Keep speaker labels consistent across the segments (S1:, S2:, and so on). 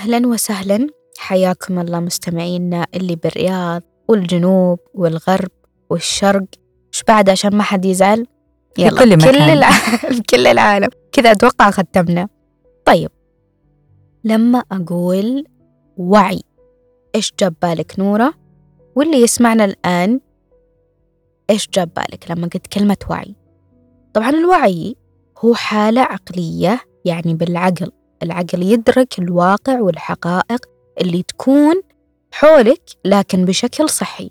S1: أهلا وسهلا. حياكم الله مستمعينا اللي بالرياض والجنوب والغرب والشرق. وش بعد عشان ما حد يزعل؟
S2: في كل مكان.
S1: كل العالم كل العالم. كذا أتوقع ختمنا. طيب لما أقول وعي إيش جاب بالك نورة؟ واللي يسمعنا الآن إيش جاب بالك لما قلت كلمة وعي؟ طبعا الوعي هو حالة عقلية يعني بالعقل. العقل يدرك الواقع والحقائق اللي تكون حولك لكن بشكل صحي.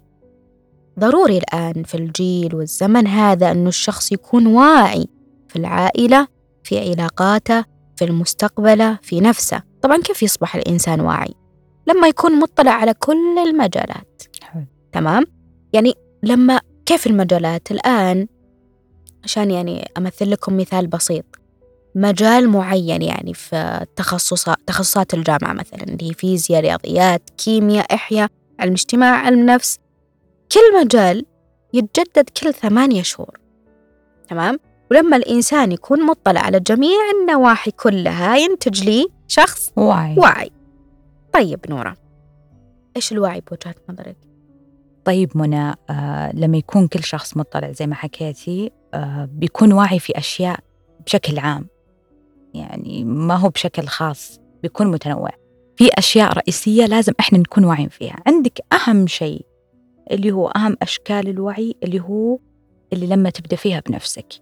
S1: ضروري الآن في الجيل والزمن هذا أنه الشخص يكون واعي في العائلة في علاقاته في المستقبل في نفسه. طبعا كيف يصبح الإنسان واعي؟ لما يكون مطلع على كل المجالات.
S2: حلو.
S1: تمام؟ يعني لما كيف المجالات؟ الآن عشان يعني أمثل لكم مثال بسيط. مجال معين يعني في تخصصات تخصصات الجامعة مثلا اللي هي فيزياء رياضيات كيمياء إحياء علم اجتماع علم نفس. كل مجال يتجدد كل ثمانية شهور. تمام؟ ولما الإنسان يكون مطلع على جميع النواحي كلها ينتج لي شخص
S2: وعي
S1: واعي. طيب نورة إيش الوعي بوجهة نظرك؟
S2: طيب منى آه لما يكون كل شخص مطلع زي ما حكيتي آه بيكون واعي في أشياء بشكل عام. يعني ما هو بشكل خاص بيكون متنوع. في أشياء رئيسية لازم إحنا نكون واعيين فيها. عندك أهم شيء اللي هو أهم أشكال الوعي اللي هو اللي لما تبدأ فيها بنفسك.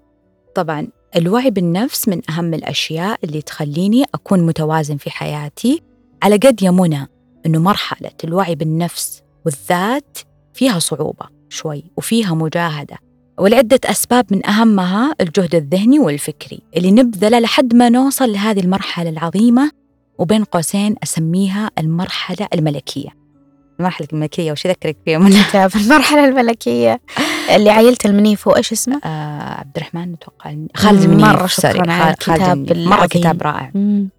S2: طبعا الوعي بالنفس من أهم الأشياء اللي تخليني أكون متوازن في حياتي. على قد يا منى أنه مرحلة الوعي بالنفس والذات فيها صعوبة شوي وفيها مجاهدة. ولعدة أسباب من أهمها الجهد الذهني والفكري اللي نبذله لحد ما نوصل لهذه المرحلة العظيمة وبين قوسين أسميها المرحلة الملكية المرحلة الملكية وش أذكرك فيها من
S1: المرحلة الملكية اللي عيلة المنيف وإيش اسمه؟
S2: آه عبد الرحمن أتوقع خالد المنيف
S1: مرة شكراً على الكتاب.
S2: مرة. كتاب رائع
S1: مم.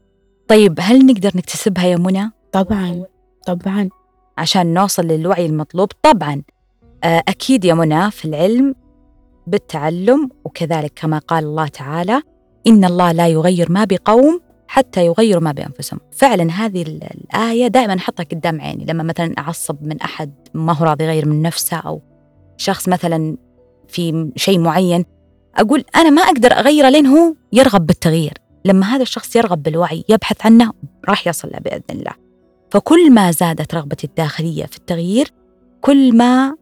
S2: طيب هل نقدر نكتسبها يا منى
S1: طبعا طبعا
S2: عشان نوصل للوعي المطلوب طبعا آه، أكيد يا منى في العلم بالتعلم وكذلك كما قال الله تعالى إن الله لا يغير ما بقوم حتى يغيروا ما بأنفسهم. فعلا هذه ال- الآية دائما أحطها قدام عيني. لما مثلا أعصب من أحد ما هو راضي يغير من نفسه أو شخص مثلا في شيء معين أقول أنا ما أقدر أغيره لين هو يرغب بالتغيير. لما هذا الشخص يرغب بالوعي يبحث عنه راح يصل له بإذن الله. فكل ما زادت رغبتي الداخلية في التغيير كل ما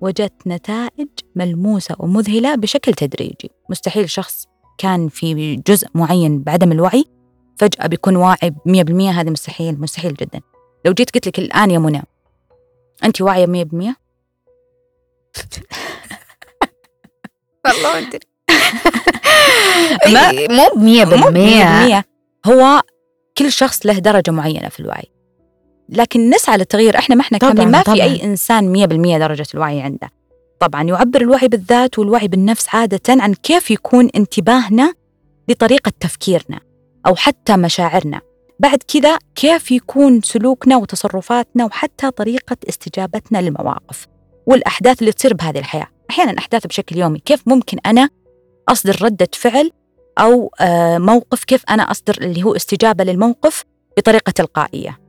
S2: وجدت نتائج ملموسة ومذهلة بشكل تدريجي. مستحيل شخص كان في جزء معين بعدم الوعي فجأة بيكون واعي 100% هذا مستحيل مستحيل جدا. لو جيت قلت لك الآن يا منى أنت واعية 100%
S1: والله
S2: ما-
S1: مو بمية
S2: مو
S1: بالمية.
S2: 100% هو كل شخص له درجة معينة في الوعي. لكن نسعى للتغيير. إحنا ما
S1: إحنا
S2: كاملين ما
S1: طبعاً.
S2: في أي إنسان 100% درجة الوعي عنده. طبعا يعبر الوعي بالذات والوعي بالنفس عادة عن كيف يكون انتباهنا لطريقة تفكيرنا أو حتى مشاعرنا. بعد كذا كيف يكون سلوكنا وتصرفاتنا وحتى طريقة استجابتنا للمواقف والأحداث اللي تصير بهذه الحياة. أحيانا أحداث بشكل يومي. كيف ممكن أنا أصدر ردة فعل أو آه، موقف؟ كيف أنا أصدر اللي هو استجابة للموقف بطريقة تلقائية؟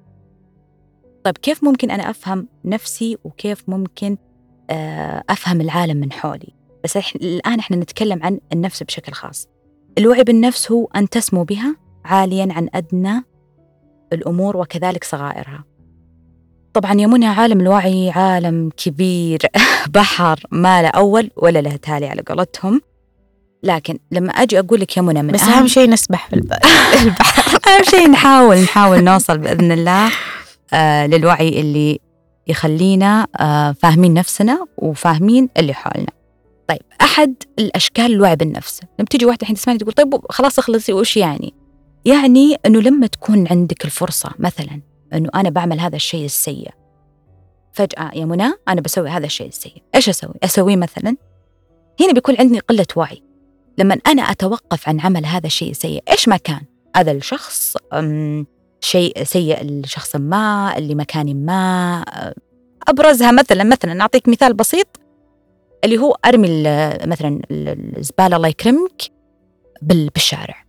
S2: طيب كيف ممكن أنا أفهم نفسي وكيف ممكن آه، أفهم العالم من حولي؟ بس إح- الآن إحنا نتكلم عن النفس بشكل خاص. الوعي بالنفس هو أن تسمو بها عاليا عن أدنى الأمور وكذلك صغائرها. طبعا يا منى عالم الوعي عالم كبير بحر ما له أول ولا له تالي على قولتهم. لكن لما أجي أقول لك يا منى من
S1: بس أهم شيء نسبح في الب- البحر.
S2: أهم شيء نحاول نحاول نوصل بإذن الله. للوعي اللي يخلينا آه فاهمين نفسنا وفاهمين اللي حولنا. طيب أحد الأشكال الوعي بالنفس. لما تيجي واحدة الحين تسمعني تقول طيب خلاص اخلصي وش يعني؟ يعني أنه لما تكون عندك الفرصة مثلا أنه أنا بعمل هذا الشيء السيء فجأة يا منى أنا بسوي هذا الشيء السيء إيش أسوي؟ أسويه مثلا؟ هنا بيكون عندي قلة وعي. لما أنا أتوقف عن عمل هذا الشيء السيء إيش ما كان هذا الشخص شيء سيء لشخص ما لمكان ما. أبرزها مثلا مثلا أعطيك مثال بسيط اللي هو أرمي مثلا ال- الزبالة الله يكرمك بال- بالشارع.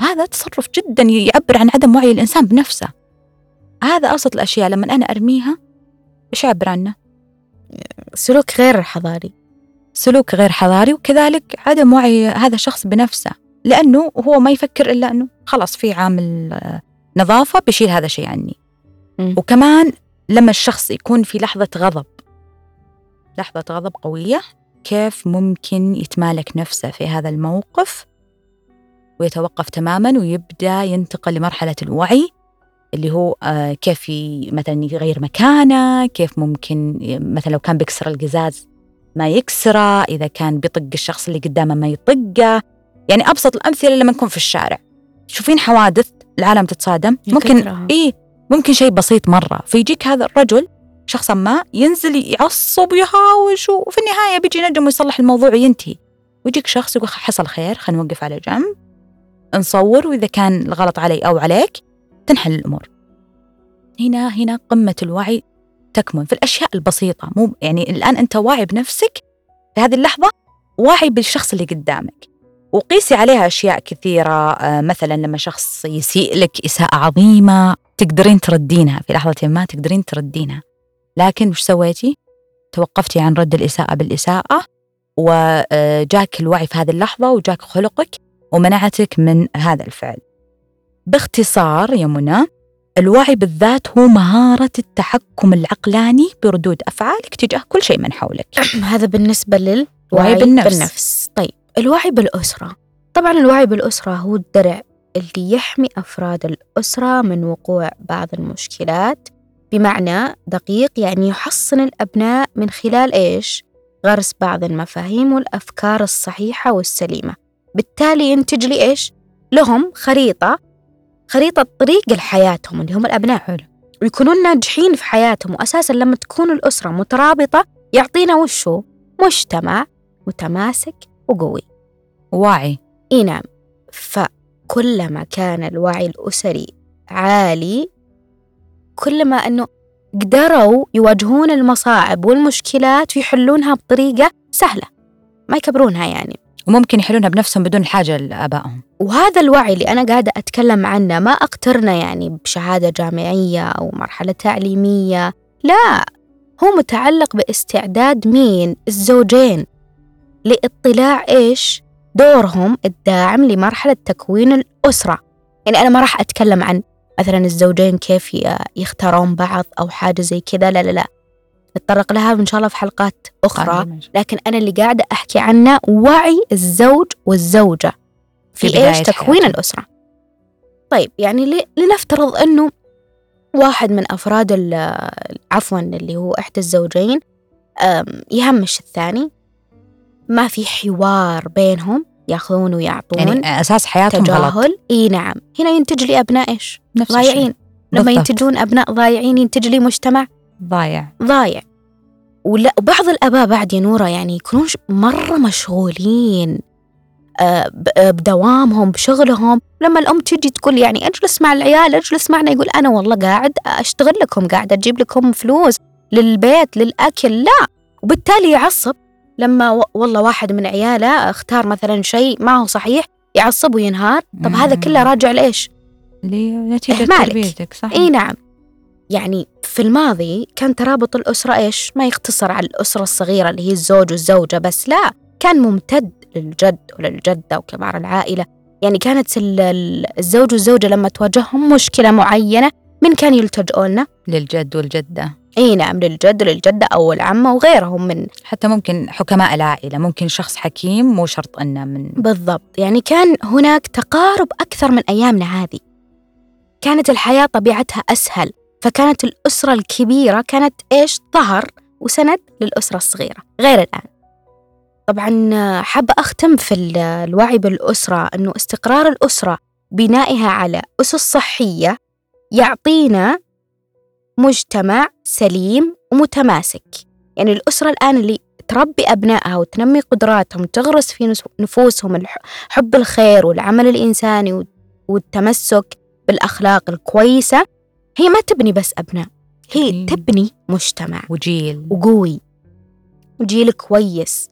S2: هذا تصرف جدا يعبر عن عدم وعي الإنسان بنفسه. هذا أبسط الأشياء لما أنا أرميها إيش أعبر عنه؟
S1: سلوك غير حضاري.
S2: سلوك غير حضاري وكذلك عدم وعي هذا الشخص بنفسه لأنه هو ما يفكر إلا أنه خلاص في عامل نظافة بيشيل هذا الشيء عني.
S1: مم.
S2: وكمان لما الشخص يكون في لحظة غضب لحظة غضب قوية كيف ممكن يتمالك نفسه في هذا الموقف ويتوقف تماما ويبدأ ينتقل لمرحلة الوعي اللي هو آه، كيف مثلا يغير مكانه كيف ممكن مثلا لو كان بيكسر القزاز ما يكسره إذا كان بيطق الشخص اللي قدامه ما يطقه. يعني أبسط الأمثلة لما نكون في الشارع. تشوفين حوادث العالم تتصادم. ممكن. إيه ممكن شيء بسيط مرة. فيجيك هذا الرجل شخصا ما ينزل يعصب ويهاوش وفي النهاية بيجي نجم ويصلح الموضوع وينتهي. ويجيك شخص يقول حصل خير خلينا نوقف على جنب. نصور وإذا كان الغلط علي أو عليك تنحل الأمور. هنا هنا قمة الوعي تكمن. في الأشياء البسيطة مو يعني الآن أنت واعي بنفسك في هذه اللحظة واعي بالشخص اللي قدامك. وقيسي عليها أشياء كثيرة آه، مثلا لما شخص يسيء لك إساءة عظيمة تقدرين تردينها في لحظة ما تقدرين تردينها. لكن وش سويتي؟ توقفتي عن رد الإساءة بالإساءة وجاك الوعي في هذه اللحظة وجاك خلقك ومنعتك من هذا الفعل. باختصار يا منى الوعي بالذات هو مهارة التحكم العقلاني بردود أفعالك تجاه كل شيء من حولك.
S1: هذا بالنسبة للوعي
S2: وعي بالنفس.
S1: بالنفس. طيب. الوعي بالأسرة طبعا الوعي بالأسرة هو الدرع اللي يحمي أفراد الأسرة من وقوع بعض المشكلات بمعنى دقيق يعني يحصن الأبناء من خلال إيش؟ غرس بعض المفاهيم والأفكار الصحيحة والسليمة بالتالي ينتج لي إيش؟ لهم خريطة خريطة طريق لحياتهم اللي هم الأبناء
S2: حلو
S1: ويكونون ناجحين في حياتهم وأساسا لما تكون الأسرة مترابطة يعطينا وشو؟ مجتمع متماسك وقوي.
S2: واعي.
S1: إي نعم. فكلما كان الوعي الأسري عالي كلما أنه قدروا يواجهون المصاعب والمشكلات ويحلونها بطريقة سهلة ما يكبرونها يعني.
S2: وممكن يحلونها بنفسهم بدون حاجة لآبائهم.
S1: وهذا الوعي اللي أنا قاعدة أتكلم عنه ما أقترنه يعني بشهادة جامعية أو مرحلة تعليمية لا. هو متعلق باستعداد مين؟ الزوجين. لاطلاع إيش دورهم الداعم لمرحلة تكوين الأسرة. يعني أنا ما راح أتكلم عن مثلا الزوجين كيف يختارون بعض أو حاجة زي كذا لا لا لا. نتطرق لها إن شاء الله في حلقات أخرى. لكن أنا اللي قاعدة أحكي عنه وعي الزوج والزوجة في,
S2: في
S1: إيش تكوين
S2: حياتهم.
S1: الأسرة. طيب يعني لنفترض أنه واحد من أفراد ال- عفوا اللي هو إحدى الزوجين يهمش الثاني. ما في حوار بينهم ياخذون ويعطون
S2: يعني أساس حياتهم غلط.
S1: تجاهل. إي نعم. هنا ينتج لي أبناء إيش؟
S2: نفس الشيء.
S1: ضايعين. لما. ينتجون أبناء ضايعين ينتج لي مجتمع
S2: ضايع.
S1: ضايع. ولا وبعض الآباء بعد يا نورة يعني يكونون مرة مشغولين آه، آه، بدوامهم بشغلهم. لما الأم تجي تقول يعني أجلس مع العيال أجلس معنا يقول أنا والله قاعد أشتغل لكم قاعد أجيب لكم فلوس للبيت للأكل. لا. وبالتالي يعصب. لما والله واحد من عياله اختار مثلا شيء ما هو صحيح يعصب وينهار طب هذا. كله راجع لإيش
S2: لنتيجة. تربيتك صح
S1: إي نعم يعني في الماضي كان ترابط الأسرة إيش؟ ما يقتصر على الأسرة الصغيرة اللي هي الزوج والزوجة بس لا كان ممتد للجد وللجدة وكبار العائلة يعني كانت ال- ال- الزوج والزوجة لما تواجههم مشكلة معينة من كان يلتجئوا لنا؟
S2: للجد والجدة
S1: إي نعم للجد وللجدة أو العمة وغيرهم من
S2: حتى ممكن حكماء العائلة ممكن شخص حكيم مو شرط أنه من
S1: بالضبط. يعني كان هناك تقارب أكثر من أيامنا هذه. كانت الحياة طبيعتها أسهل فكانت الأسرة الكبيرة كانت إيش؟ ظهر وسند للأسرة الصغيرة غير الآن. طبعا حابة أختم في ال- الوعي بالأسرة أنه استقرار الأسرة بنائها على أسس صحية يعطينا مجتمع سليم ومتماسك. يعني الأسرة الآن اللي تربي أبنائها وتنمي قدراتهم تغرس في نفوسهم حب الخير والعمل الإنساني وال- والتمسك بالأخلاق الكويسة هي ما تبني بس أبناء هي
S2: تبني-
S1: تبني مجتمع.
S2: وجيل.
S1: وقوي. وجيل كويس.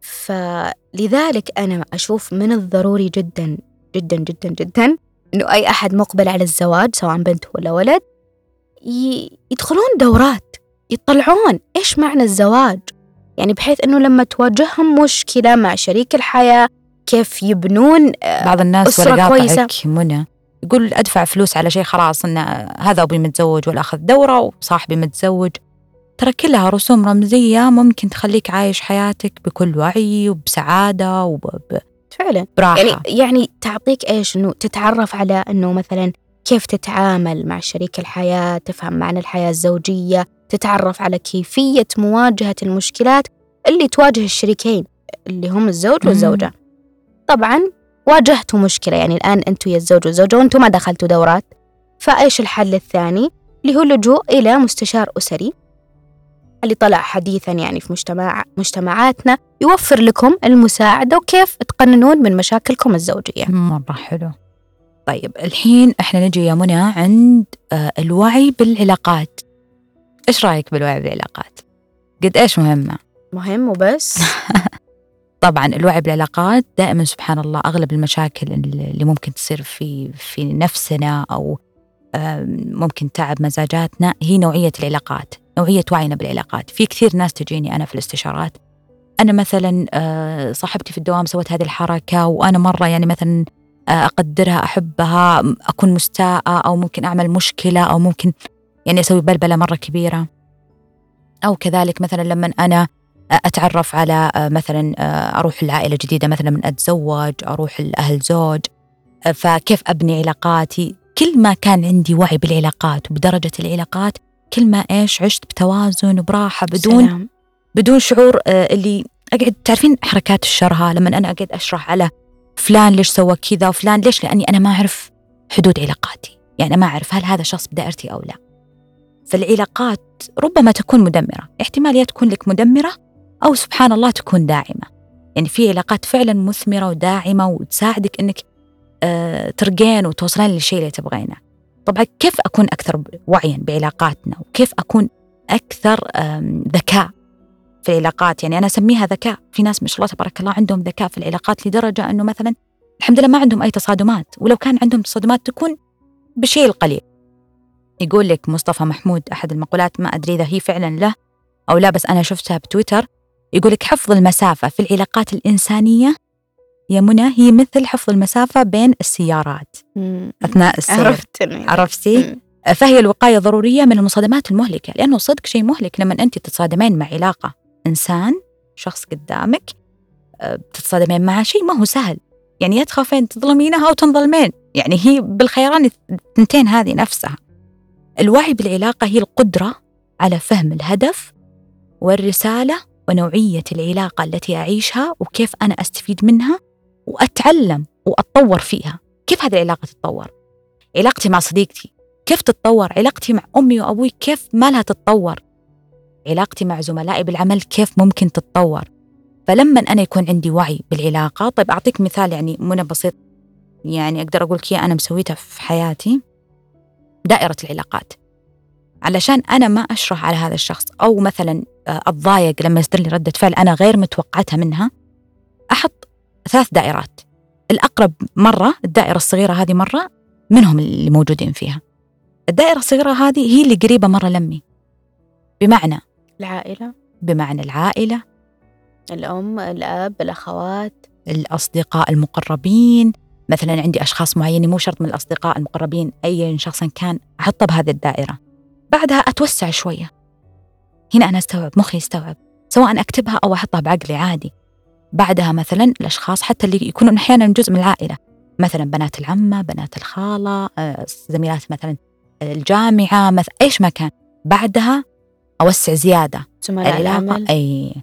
S1: فلذلك أنا أشوف من الضروري جدا جدا جدا جدا إنه أي أحد مقبل على الزواج سواء بنت ولا ولد يدخلون دورات يطلعون إيش معنى الزواج؟ يعني بحيث أنه لما تواجههم مشكلة مع شريك الحياة كيف يبنون آه،
S2: بعض الناس
S1: أسرة كويسة.
S2: منى. يقول أدفع فلوس على شيء خلاص إن هذا أبوي متزوج ولا أخذ دورة وصاحبي متزوج. ترى كلها رسوم رمزية ممكن تخليك عايش حياتك بكل وعي وبسعادة وبراحه
S1: فعلا. يعني يعني تعطيك إيش؟ إنه تتعرف على إنه مثلا كيف تتعامل مع شريك الحياة تفهم معنى الحياة الزوجية تتعرف على كيفية مواجهة المشكلات اللي تواجه الشريكين اللي هم الزوج. والزوجة. طبعا واجهتوا مشكلة يعني الآن أنتوا يا الزوج والزوجة وأنتوا ما دخلتوا دورات. فإيش الحل الثاني؟ اللي هو اللجوء إلى مستشار أسري اللي طلع حديثا يعني في مجتمع مجتمعاتنا يوفر لكم المساعدة وكيف تقننون من مشاكلكم الزوجية.
S2: مرة حلو. طيب الحين إحنا نجي يا منى عند آه، الوعي بالعلاقات. إيش رأيك بالوعي بالعلاقات؟ قد إيش مهمة؟
S1: مهم وبس.
S2: طبعا الوعي بالعلاقات دائما سبحان الله أغلب المشاكل اللي ممكن تصير في في نفسنا أو آم، ممكن تعب مزاجاتنا هي نوعية العلاقات، نوعية وعينا بالعلاقات، في كثير ناس تجيني أنا في الاستشارات. أنا مثلا آه، صاحبتي في الدوام سوت هذه الحركة وأنا مرة يعني مثلا آه، أقدرها أحبها أكون مستاءة أو ممكن أعمل مشكلة أو ممكن يعني أسوي بلبلة مرة كبيرة. أو كذلك مثلا لما أنا أتعرف على مثلا أروح لعائلة جديدة مثلا من أتزوج أروح لأهل زوج فكيف أبني علاقاتي؟ كل ما كان عندي وعي بالعلاقات وبدرجة العلاقات كل ما إيش عشت بتوازن وبراحة بدون
S1: سلام.
S2: بدون شعور آه، اللي أقعد تعرفين حركات الشرها لما أنا أقعد أشرح على فلان ليش سوى كذا وفلان ليش؟ لأني أنا ما أعرف حدود علاقاتي. يعني ما أعرف هل هذا شخص بدائرتي أو لا. فالعلاقات ربما تكون مدمرة. احتمال يا تكون لك مدمرة أو سبحان الله تكون داعمة. يعني في علاقات فعلا مثمرة وداعمة وتساعدك إنك آه، ترقين وتوصلين للشيء اللي تبغينه. طبعا كيف أكون أكثر وعيا بعلاقاتنا؟ وكيف أكون أكثر ذكاء؟ في العلاقات. يعني أنا أسميها ذكاء. في ناس ما شاء الله تبارك الله عندهم ذكاء في العلاقات لدرجة أنه مثلا الحمد لله ما عندهم أي تصادمات. ولو كان عندهم تصادمات تكون بشيء القليل. يقول لك مصطفى محمود أحد المقولات ما أدري إذا هي فعلا له أو لا بس أنا شفتها بتويتر. يقول لك حفظ المسافة في العلاقات الإنسانية يا منى هي مثل حفظ المسافة بين السيارات.
S1: مم.
S2: أثناء السير.
S1: عرفت
S2: عرفتي؟
S1: مم.
S2: فهي الوقاية ضرورية من المصادمات المهلكة لأنه صدق شيء مهلك لما أنت تتصادمين مع علاقة. إنسان شخص قدامك آه، بتتصادمين معه شيء ما هو سهل. يعني يا تخافين تظلمينها أو تنظلمين يعني هي بالخيران الثنتين هذه نفسها. الوعي بالعلاقة هي القدرة على فهم الهدف والرسالة ونوعية العلاقة التي أعيشها وكيف أنا أستفيد منها وأتعلم وأتطور فيها. كيف هذه العلاقة تتطور؟ علاقتي مع صديقتي. كيف تتطور؟ علاقتي مع أمي وأبوي كيف ما لها تتطور؟ علاقتي مع زملائي بالعمل كيف ممكن تتطور. فلما أنا يكون عندي وعي بالعلاقة طيب أعطيك مثال يعني منى بسيط يعني أقدر أقول لك أنا مسويتها في حياتي. دائرة العلاقات. علشان أنا ما أشرح على هذا الشخص أو مثلا آه، أتضايق لما يصدر لي ردة فعل أنا غير متوقعتها منها أحط ثلاث دائرات. الأقرب مرة الدائرة الصغيرة هذه مرة منهم اللي موجودين فيها. الدائرة الصغيرة هذه هي اللي قريبة مرة لمي بمعنى
S1: العائلة؟
S2: بمعنى العائلة؟
S1: الأم الأب الأخوات.
S2: الأصدقاء المقربين. مثلا عندي أشخاص معينين مو شرط من الأصدقاء المقربين أي شخص كان أحطه بهذه الدائرة. بعدها أتوسع شوية. هنا أنا أستوعب مخي يستوعب. سواء أكتبها أو أحطها بعقلي عادي. بعدها مثلا الأشخاص حتى اللي يكونون أحيانا جزء من العائلة. مثلا بنات العمة بنات الخالة آه، زميلات مثلا الجامعة مثلا إيش ما كان. بعدها أوسع زيادة.
S1: زملاء العمل؟
S2: أي.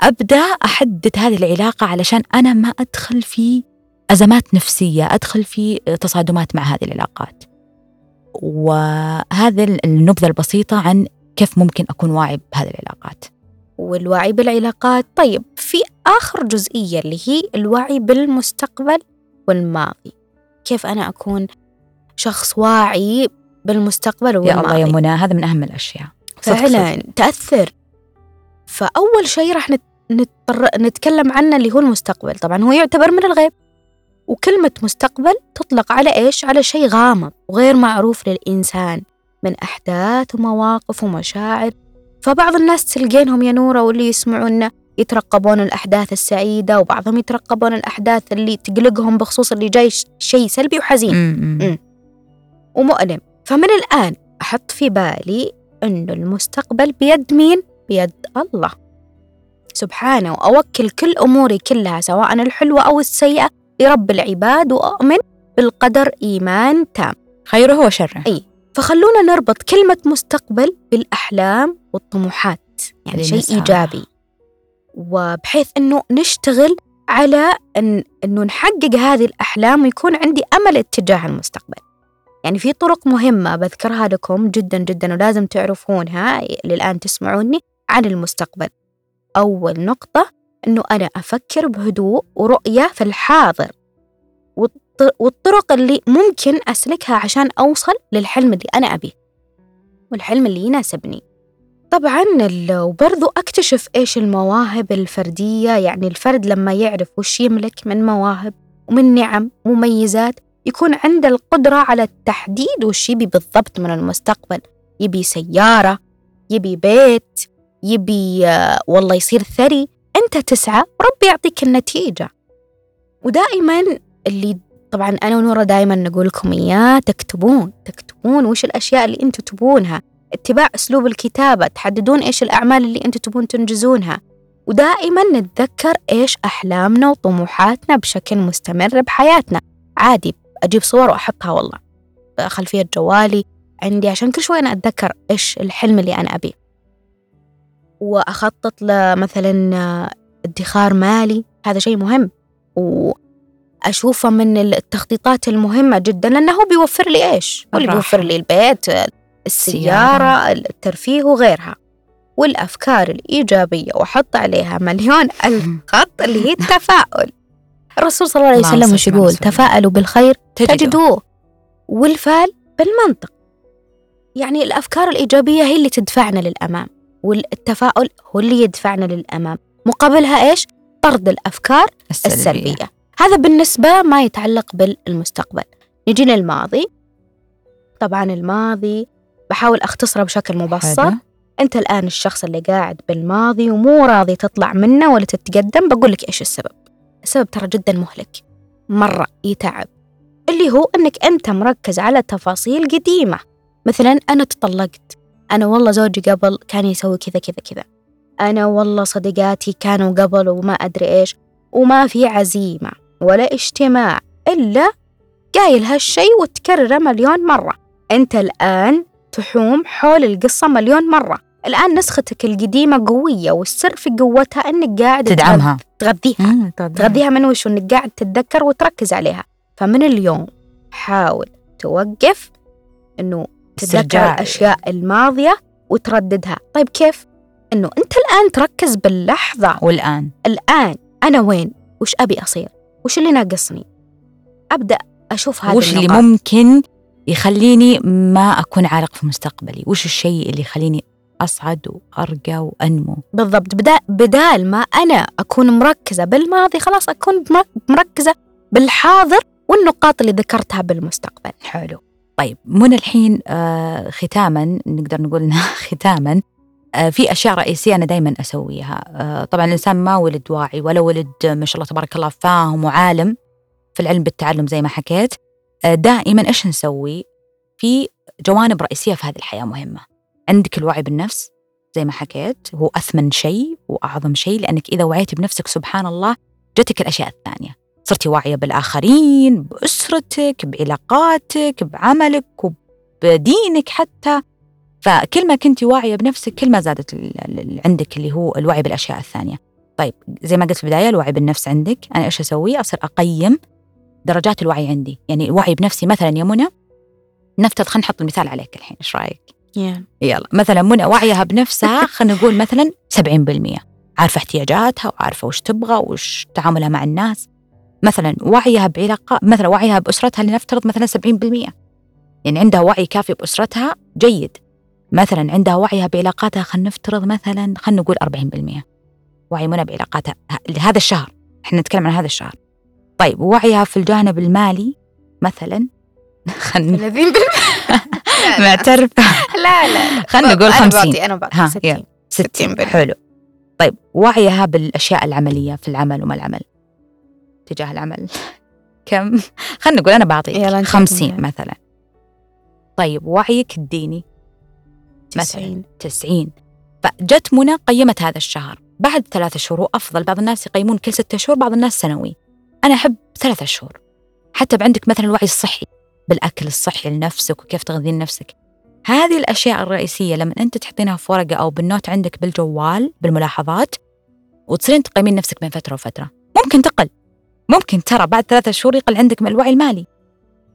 S2: أبدأ أحدد هذه العلاقة علشان أنا ما أدخل في أزمات نفسية أدخل في تصادمات مع هذه العلاقات. وهذه النبذة البسيطة عن كيف ممكن أكون واعي بهذه العلاقات.
S1: والوعي بالعلاقات طيب في آخر جزئية اللي هي الوعي بالمستقبل والماضي. كيف أنا أكون شخص واعي بالمستقبل
S2: يا
S1: والماضي
S2: الله يا منى هذا من أهم الأشياء.
S1: فعلا. تأثر. فأول شيء راح نت- نضطر نتكلم عنه اللي هو المستقبل. طبعا هو يعتبر من الغيب. وكلمة مستقبل تطلق على إيش؟ على شيء غامض وغير معروف للإنسان من أحداث ومواقف ومشاعر. فبعض الناس تلقينهم يا نورة واللي يسمعونا يترقبون الأحداث السعيدة وبعضهم يترقبون الأحداث اللي تقلقهم بخصوص اللي جاي شيء سلبي وحزين. ومؤلم. فمن الآن أحط في بالي أنه المستقبل بيد مين؟ بيد الله. سبحانه وأوكل كل أموري كلها سواء الحلوة أو السيئة لرب العباد وأؤمن بالقدر إيمان تام.
S2: خيره وشره.
S1: أي. فخلونا نربط كلمة مستقبل بالأحلام والطموحات. يعني شيء. إيجابي. وبحيث أنه نشتغل على أن أنه نحقق هذه الأحلام ويكون عندي أمل اتجاه المستقبل. يعني في طرق مهمة بذكرها لكم جدا جدا ولازم تعرفونها اللي الآن تسمعوني عن المستقبل. أول نقطة أنه أنا أفكر بهدوء ورؤية في الحاضر. والط- والطرق اللي ممكن أسلكها عشان أوصل للحلم اللي أنا أبيه. والحلم اللي يناسبني. طبعا وبرضو أكتشف إيش المواهب الفردية يعني الفرد لما يعرف وش يملك من مواهب ومن نعم مميزات يكون عنده القدرة على التحديد وش يبي بالضبط من المستقبل. يبي سيارة يبي بيت يبي آه، والله يصير ثري. أنت تسعى وربي يعطيك النتيجة. ودائما اللي طبعا أنا ونورة دائما نقول لكم إياه تكتبون تكتبون وش الأشياء اللي أنتم تبونها. اتباع أسلوب الكتابة تحددون إيش الأعمال اللي أنتم تبون تنجزونها. ودائما نتذكر إيش أحلامنا وطموحاتنا بشكل مستمر بحياتنا. عادي أجيب صور وأحطها والله. خلفية جوالي عندي عشان كل شوي أنا أتذكر إيش الحلم اللي أنا أبيه. وأخطط لمثلا ادخار مالي. هذا شيء مهم. وأشوفه من التخطيطات المهمة جدا لأنه هو بيوفر لي إيش؟ هو اللي. بيوفر لي البيت السيارة الترفيه وغيرها. والأفكار الإيجابية وأحط عليها مليون ألف خط اللي هي التفاؤل. الرسول صلى الله عليه وسلم وش يقول. تفاءلوا بالخير
S2: تجده
S1: تجدوه. والفال بالمنطق. يعني الأفكار الإيجابية هي اللي تدفعنا للأمام والتفاؤل هو اللي يدفعنا للأمام. مقابلها إيش؟ طرد الأفكار السلبية. هذا بالنسبة ما يتعلق بالمستقبل. نجي للماضي طبعا الماضي بحاول أختصره بشكل مبسط.
S2: حلو.
S1: أنت الآن الشخص اللي قاعد بالماضي ومو راضي تطلع منه ولا تتقدم بقول لك إيش السبب؟ السبب ترى جدا مهلك. مرة يتعب. اللي هو أنك أنت مركز على تفاصيل قديمة. مثلا أنا تطلقت. أنا والله زوجي قبل كان يسوي كذا كذا كذا. أنا والله صديقاتي كانوا قبل وما أدري إيش. وما في عزيمة ولا اجتماع إلا قايل هالشي وتكرره مليون مرة. أنت الآن تحوم حول القصة مليون مرة. الآن نسختك القديمة قوية والسر في قوتها أنك قاعد
S2: تدعمها.
S1: تغذيها.
S2: تغذيها
S1: من وش؟ إنك قاعد تتذكر وتركز عليها. فمن اليوم حاول توقف إنه تتذكر
S2: استرجاع.
S1: الأشياء الماضية وترددها. طيب كيف؟ إنه أنت الآن تركز باللحظة.
S2: والآن.
S1: الآن أنا وين؟ وش أبي أصير؟ وش اللي ناقصني؟ أبدأ أشوف هذه
S2: وش اللي. ممكن يخليني ما أكون عالق في مستقبلي؟ وش الشيء اللي يخليني أصعد وأرقى وأنمو.
S1: بالضبط. بدا بدال ما أنا أكون مركزة بالماضي خلاص أكون مر- مركزة بالحاضر والنقاط اللي ذكرتها بالمستقبل.
S2: حلو. طيب منى الحين آه ختاما نقدر نقول ختاما آه في أشياء رئيسية أنا دائما أسويها. آه طبعا الإنسان ما ولد واعي ولا ولد ما شاء الله تبارك الله فاهم وعالم في العلم بالتعلم زي ما حكيت. آه دائما إيش نسوي؟ في جوانب رئيسية في هذه الحياة مهمة. عندك الوعي بالنفس زي ما حكيت هو أثمن شيء وأعظم شيء لأنك إذا وعيتي بنفسك سبحان الله جتك الأشياء الثانية. صرتي واعية بالآخرين بأسرتك بعلاقاتك بعملك وبدينك حتى. فكل ما كنت واعية بنفسك كل ما زادت عندك اللي هو الوعي بالأشياء الثانية. طيب زي ما قلت في البداية الوعي بالنفس عندك. أنا إيش أسوي؟ أصير أقيم درجات الوعي عندي. يعني الوعي بنفسي مثلا يا منى نفترض خلينا نحط المثال عليك الحين إيش رأيك؟ يلا. مثلا منى وعيها بنفسها خلينا نقول مثلا 70% عارفة احتياجاتها وعارفة وش تبغى وش تعاملها مع الناس. مثلا وعيها بعلاقة مثلا وعيها بأسرتها لنفترض مثلا 70% يعني عندها وعي كافي بأسرتها جيد. مثلا عندها وعيها بعلاقاتها خلينا نفترض مثلا خلينا نقول 40% وعي منى بعلاقاتها لهذا الشهر. إحنا نتكلم عن هذا الشهر. طيب وعيها في الجانب المالي مثلا خلينا
S1: 30% لا لا.
S2: معترفة
S1: لا لا.
S2: خلنا نقول
S1: أنا
S2: 50
S1: بعطي أنا بعطي.
S2: ها
S1: 60
S2: يلا. 60
S1: بالمية.
S2: حلو. طيب وعيها بالأشياء العملية في العمل وما العمل؟ تجاه العمل. كم؟ خلنا نقول أنا بعطيك
S1: يلا نشوف
S2: 50
S1: منها.
S2: مثلا. طيب وعيك الديني
S1: 90
S2: مثلا 90 فجت منى قيمت هذا الشهر. بعد ثلاثة شهور وأفضل بعض الناس يقيمون كل ستة شهور بعض الناس سنوي. أنا أحب ثلاثة شهور. حتى عندك مثلا الوعي الصحي. بالأكل الصحي لنفسك وكيف تغذين نفسك. هذه الأشياء الرئيسية لما أنت تحطينها في ورقة أو بال note عندك بالجوال بالملاحظات وتصيرين تقيمين نفسك بين فترة وفترة. ممكن تقل. ممكن ترى بعد ثلاثة شهور يقل عندك من الوعي المالي.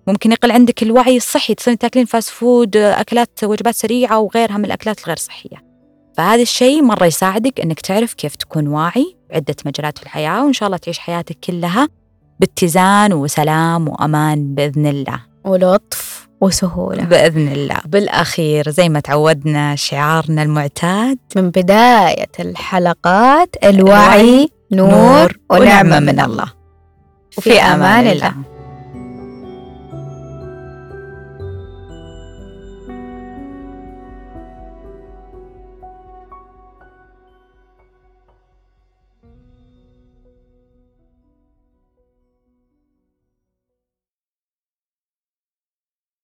S2: ممكن يقل عندك الوعي الصحي تصيرين تاكلين fast food أكلات وجبات سريعة وغيرها من الأكلات الغير صحية. فهذا الشيء مرة يساعدك أنك تعرف كيف تكون واعي بعدة مجالات في الحياة وإن شاء الله تعيش حياتك كلها باتزان وسلام وأمان بإذن الله.
S1: ولطف وسهولة.
S2: بإذن الله. بالأخير زي ما تعودنا شعارنا المعتاد.
S1: من بداية الحلقات الوعي نور ونعمة من الله.
S2: في أمان الله.